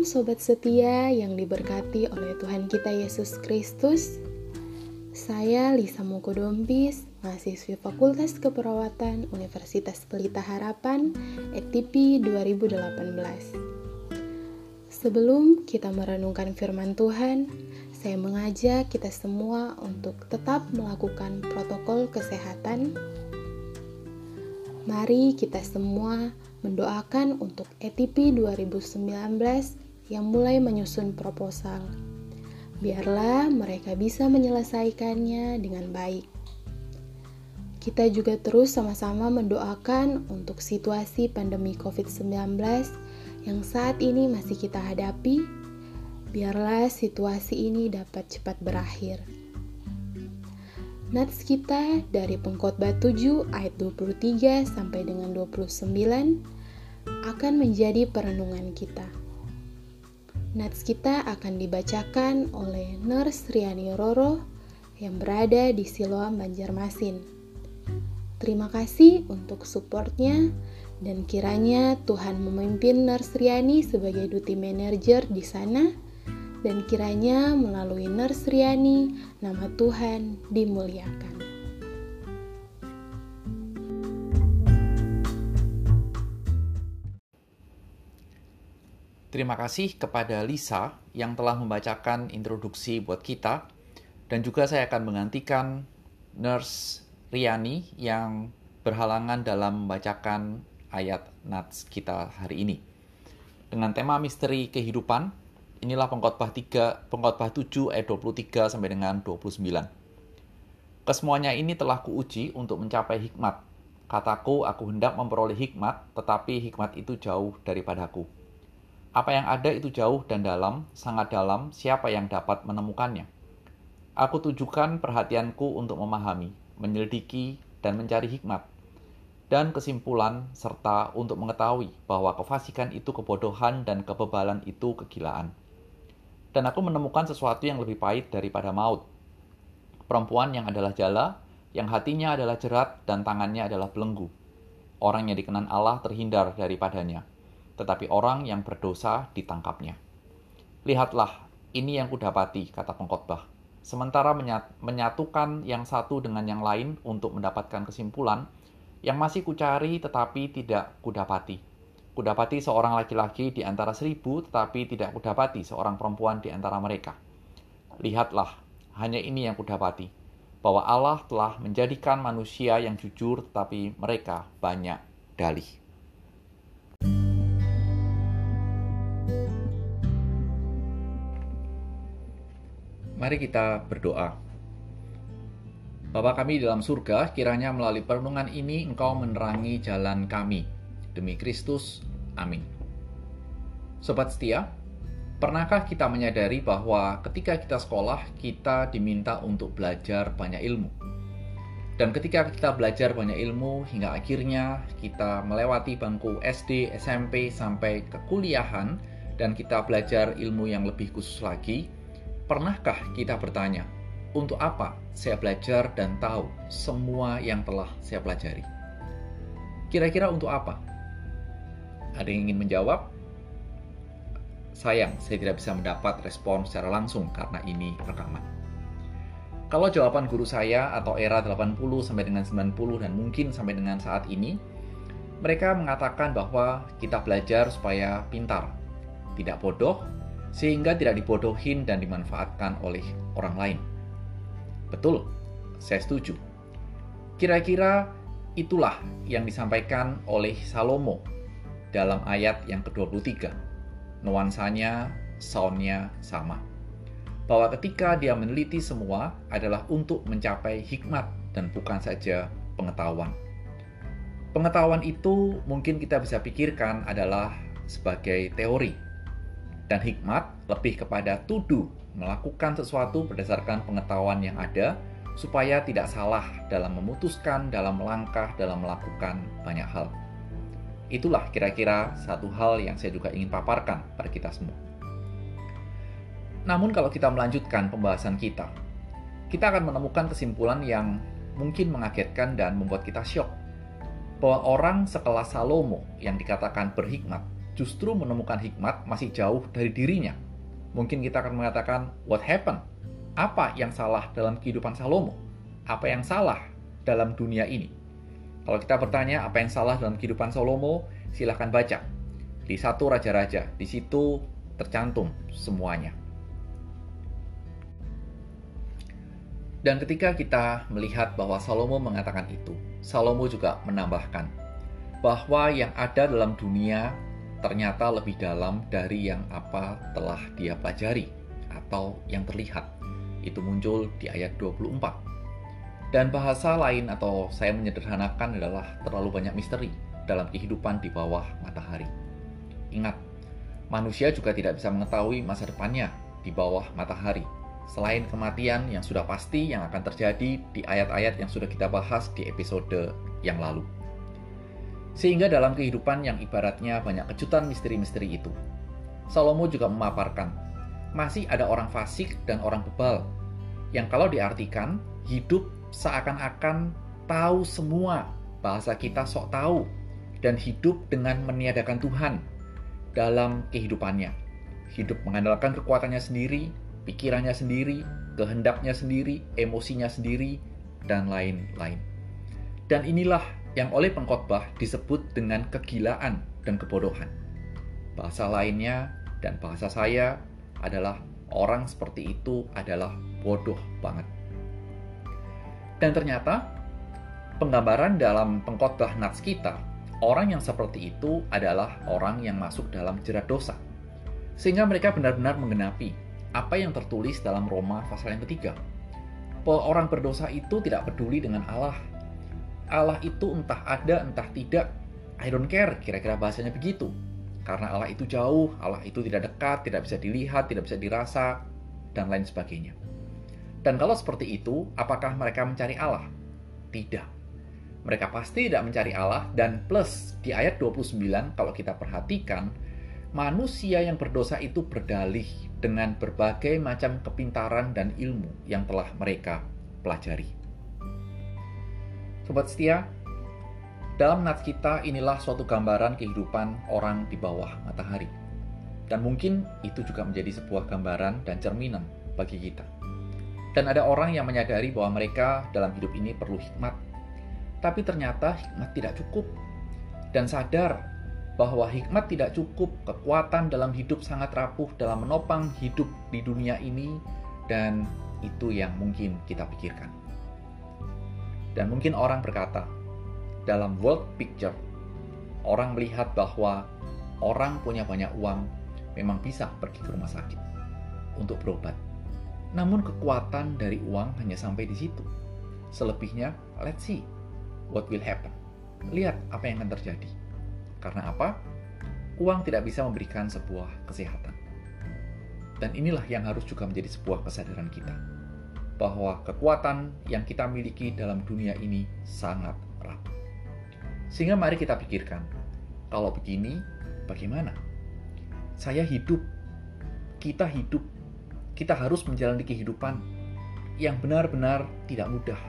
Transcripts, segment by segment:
Sobat setia yang diberkati oleh Tuhan kita Yesus Kristus. Saya Lisa Mokodompis, mahasiswi Fakultas Keperawatan Universitas Pelita Harapan, ETP 2018. Sebelum kita merenungkan firman Tuhan, saya mengajak kita semua untuk tetap melakukan protokol kesehatan. Mari kita semua mendoakan untuk ETP 2019 yang mulai menyusun proposal. Biarlah mereka bisa menyelesaikannya dengan baik. Kita juga terus sama-sama mendoakan untuk situasi pandemi COVID-19 yang saat ini masih kita hadapi. Biarlah situasi ini dapat cepat berakhir. Nats kita dari pengkhotbah 7 ayat 23 sampai dengan 29 akan menjadi perenungan kita. Nats kita akan dibacakan oleh Nurse Riani Roro yang berada di Siloam Banjarmasin. Terima kasih untuk supportnya dan kiranya Tuhan memimpin Nurse Riani sebagai duty manager di sana dan kiranya melalui Nersriani nama Tuhan dimuliakan. Terima kasih kepada Lisa yang telah membacakan introduksi buat kita dan juga saya akan menggantikan Nurse Riani yang berhalangan dalam membacakan ayat nats kita hari ini. Dengan tema misteri kehidupan, Inilah pengkhotbah 3, pengkhotbah 7 ayat 23 sampai dengan 29. Kesemuanya ini telah kuuji untuk mencapai hikmat. Kataku, aku hendak memperoleh hikmat, tetapi hikmat itu jauh daripadaku. Apa yang ada itu jauh dan dalam, sangat dalam, siapa yang dapat menemukannya? Aku tujukan perhatianku untuk memahami, menyelidiki, dan mencari hikmat, dan kesimpulan serta untuk mengetahui bahwa kefasikan itu kebodohan dan kebebalan itu kegilaan dan aku menemukan sesuatu yang lebih pahit daripada maut. Perempuan yang adalah jala, yang hatinya adalah jerat dan tangannya adalah belenggu. Orang yang dikenan Allah terhindar daripadanya, tetapi orang yang berdosa ditangkapnya. Lihatlah, ini yang kudapati, kata pengkhotbah. Sementara menyatukan yang satu dengan yang lain untuk mendapatkan kesimpulan, yang masih kucari tetapi tidak kudapati Kudapati seorang laki-laki di antara seribu, tetapi tidak kudapati seorang perempuan di antara mereka. Lihatlah, hanya ini yang kudapati, bahwa Allah telah menjadikan manusia yang jujur, tetapi mereka banyak dalih. Mari kita berdoa. Bapa kami dalam surga, kiranya melalui perenungan ini Engkau menerangi jalan kami, Demi Kristus, amin. Sobat setia, pernahkah kita menyadari bahwa ketika kita sekolah, kita diminta untuk belajar banyak ilmu? Dan ketika kita belajar banyak ilmu, hingga akhirnya kita melewati bangku SD, SMP, sampai ke kuliahan, dan kita belajar ilmu yang lebih khusus lagi, pernahkah kita bertanya, untuk apa saya belajar dan tahu semua yang telah saya pelajari? Kira-kira untuk apa? Ada yang ingin menjawab? Sayang, saya tidak bisa mendapat respon secara langsung karena ini rekaman. Kalau jawaban guru saya atau era 80 sampai dengan 90 dan mungkin sampai dengan saat ini, mereka mengatakan bahwa kita belajar supaya pintar, tidak bodoh, sehingga tidak dibodohin dan dimanfaatkan oleh orang lain. Betul, saya setuju. Kira-kira itulah yang disampaikan oleh Salomo dalam ayat yang ke-23. Nuansanya, soundnya sama. Bahwa ketika dia meneliti semua adalah untuk mencapai hikmat dan bukan saja pengetahuan. Pengetahuan itu mungkin kita bisa pikirkan adalah sebagai teori. Dan hikmat lebih kepada tuduh melakukan sesuatu berdasarkan pengetahuan yang ada supaya tidak salah dalam memutuskan, dalam melangkah, dalam melakukan banyak hal. Itulah kira-kira satu hal yang saya juga ingin paparkan pada kita semua. Namun kalau kita melanjutkan pembahasan kita, kita akan menemukan kesimpulan yang mungkin mengagetkan dan membuat kita syok. Bahwa orang sekelas Salomo yang dikatakan berhikmat justru menemukan hikmat masih jauh dari dirinya. Mungkin kita akan mengatakan, what happened? Apa yang salah dalam kehidupan Salomo? Apa yang salah dalam dunia ini? Kalau kita bertanya apa yang salah dalam kehidupan Salomo, silahkan baca. Di satu Raja-Raja, di situ tercantum semuanya. Dan ketika kita melihat bahwa Salomo mengatakan itu, Salomo juga menambahkan bahwa yang ada dalam dunia ternyata lebih dalam dari yang apa telah dia pelajari atau yang terlihat. Itu muncul di ayat 24. Dan bahasa lain atau saya menyederhanakan adalah terlalu banyak misteri dalam kehidupan di bawah matahari. Ingat, manusia juga tidak bisa mengetahui masa depannya di bawah matahari selain kematian yang sudah pasti yang akan terjadi di ayat-ayat yang sudah kita bahas di episode yang lalu. Sehingga dalam kehidupan yang ibaratnya banyak kejutan misteri-misteri itu, Salomo juga memaparkan, masih ada orang fasik dan orang bebal, yang kalau diartikan, hidup seakan-akan tahu semua, bahasa kita sok tahu, dan hidup dengan meniadakan Tuhan dalam kehidupannya. Hidup mengandalkan kekuatannya sendiri, pikirannya sendiri, kehendaknya sendiri, emosinya sendiri, dan lain-lain. Dan inilah yang oleh pengkhotbah disebut dengan kegilaan dan kebodohan. Bahasa lainnya dan bahasa saya adalah orang seperti itu adalah bodoh banget. Dan ternyata penggambaran dalam pengkhotbah nats kita, orang yang seperti itu adalah orang yang masuk dalam jerat dosa. Sehingga mereka benar-benar menggenapi apa yang tertulis dalam Roma pasal yang ketiga. Orang berdosa itu tidak peduli dengan Allah. Allah itu entah ada entah tidak. I don't care, kira-kira bahasanya begitu. Karena Allah itu jauh, Allah itu tidak dekat, tidak bisa dilihat, tidak bisa dirasa, dan lain sebagainya. Dan kalau seperti itu, apakah mereka mencari Allah? Tidak. Mereka pasti tidak mencari Allah, dan plus di ayat 29, kalau kita perhatikan, manusia yang berdosa itu berdalih dengan berbagai macam kepintaran dan ilmu yang telah mereka pelajari. Sobat setia, dalam nats kita inilah suatu gambaran kehidupan orang di bawah matahari. Dan mungkin itu juga menjadi sebuah gambaran dan cerminan bagi kita. Dan ada orang yang menyadari bahwa mereka dalam hidup ini perlu hikmat. Tapi ternyata hikmat tidak cukup. Dan sadar bahwa hikmat tidak cukup, kekuatan dalam hidup sangat rapuh dalam menopang hidup di dunia ini, dan itu yang mungkin kita pikirkan. Dan mungkin orang berkata, dalam world picture, orang melihat bahwa orang punya banyak uang memang bisa pergi ke rumah sakit untuk berobat. Namun kekuatan dari uang hanya sampai di situ. Selebihnya, let's see what will happen. Lihat apa yang akan terjadi. Karena apa? Uang tidak bisa memberikan sebuah kesehatan. Dan inilah yang harus juga menjadi sebuah kesadaran kita. Bahwa kekuatan yang kita miliki dalam dunia ini sangat rapuh. Sehingga mari kita pikirkan, kalau begini, bagaimana? Saya hidup, kita hidup, kita harus menjalani kehidupan yang benar-benar tidak mudah.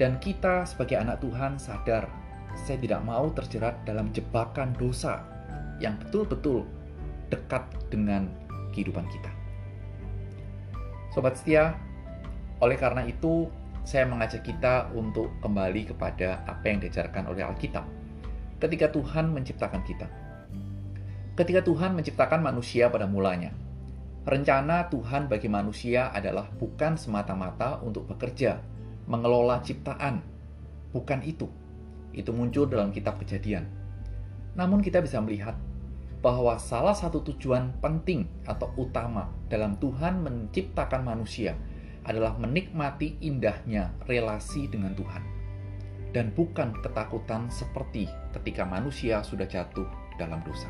Dan kita sebagai anak Tuhan sadar saya tidak mau terjerat dalam jebakan dosa yang betul-betul dekat dengan kehidupan kita. Sobat setia, oleh karena itu saya mengajak kita untuk kembali kepada apa yang diajarkan oleh Alkitab. Ketika Tuhan menciptakan kita. Ketika Tuhan menciptakan manusia pada mulanya, rencana Tuhan bagi manusia adalah bukan semata-mata untuk bekerja, mengelola ciptaan. Bukan itu itu muncul dalam kitab kejadian. Namun kita bisa melihat bahwa salah satu tujuan penting atau utama dalam Tuhan menciptakan manusia adalah menikmati indahnya relasi dengan Tuhan. Dan bukan ketakutan seperti ketika manusia sudah jatuh dalam dosa.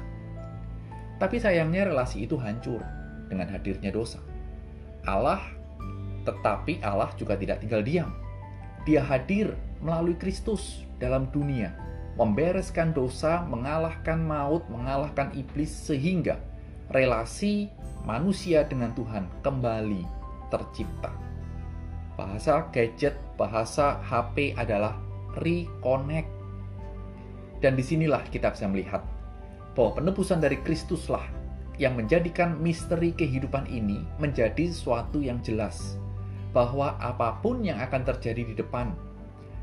Tapi sayangnya relasi itu hancur dengan hadirnya dosa. Allah, tetapi Allah juga tidak tinggal diam. Dia hadir melalui Kristus dalam dunia, membereskan dosa, mengalahkan maut, mengalahkan iblis, sehingga relasi manusia dengan Tuhan kembali tercipta. Bahasa gadget, bahasa HP adalah reconnect. Dan di sinilah kita bisa melihat bahwa penebusan dari Kristuslah yang menjadikan misteri kehidupan ini menjadi sesuatu yang jelas bahwa apa pun yang akan terjadi di depan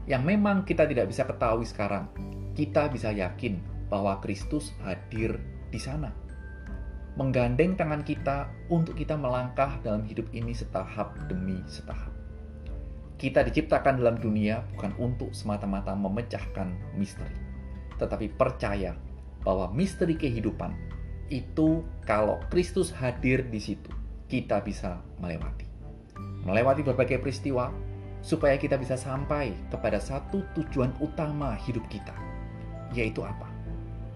yang memang kita tidak bisa ketahui sekarang, kita bisa yakin bahwa Kristus hadir di sana. Menggandeng tangan kita untuk kita melangkah dalam hidup ini setahap demi setahap. Kita diciptakan dalam dunia bukan untuk semata-mata memecahkan misteri, tetapi percaya bahwa misteri kehidupan itu kalau Kristus hadir di situ, kita bisa melewati. Melewati berbagai peristiwa, supaya kita bisa sampai kepada satu tujuan utama hidup kita, yaitu apa?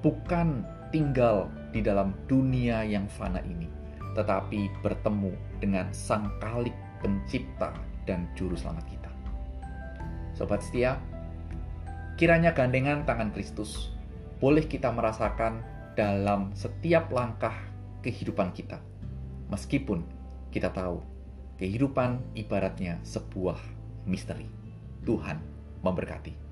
Bukan tinggal di dalam dunia yang fana ini, tetapi bertemu dengan Sang Kalik Pencipta dan Juru Selamat kita. Sobat setia, kiranya gandengan tangan Kristus boleh kita merasakan dalam setiap langkah kehidupan kita, meskipun kita tahu kehidupan ibaratnya sebuah misteri. Tuhan memberkati.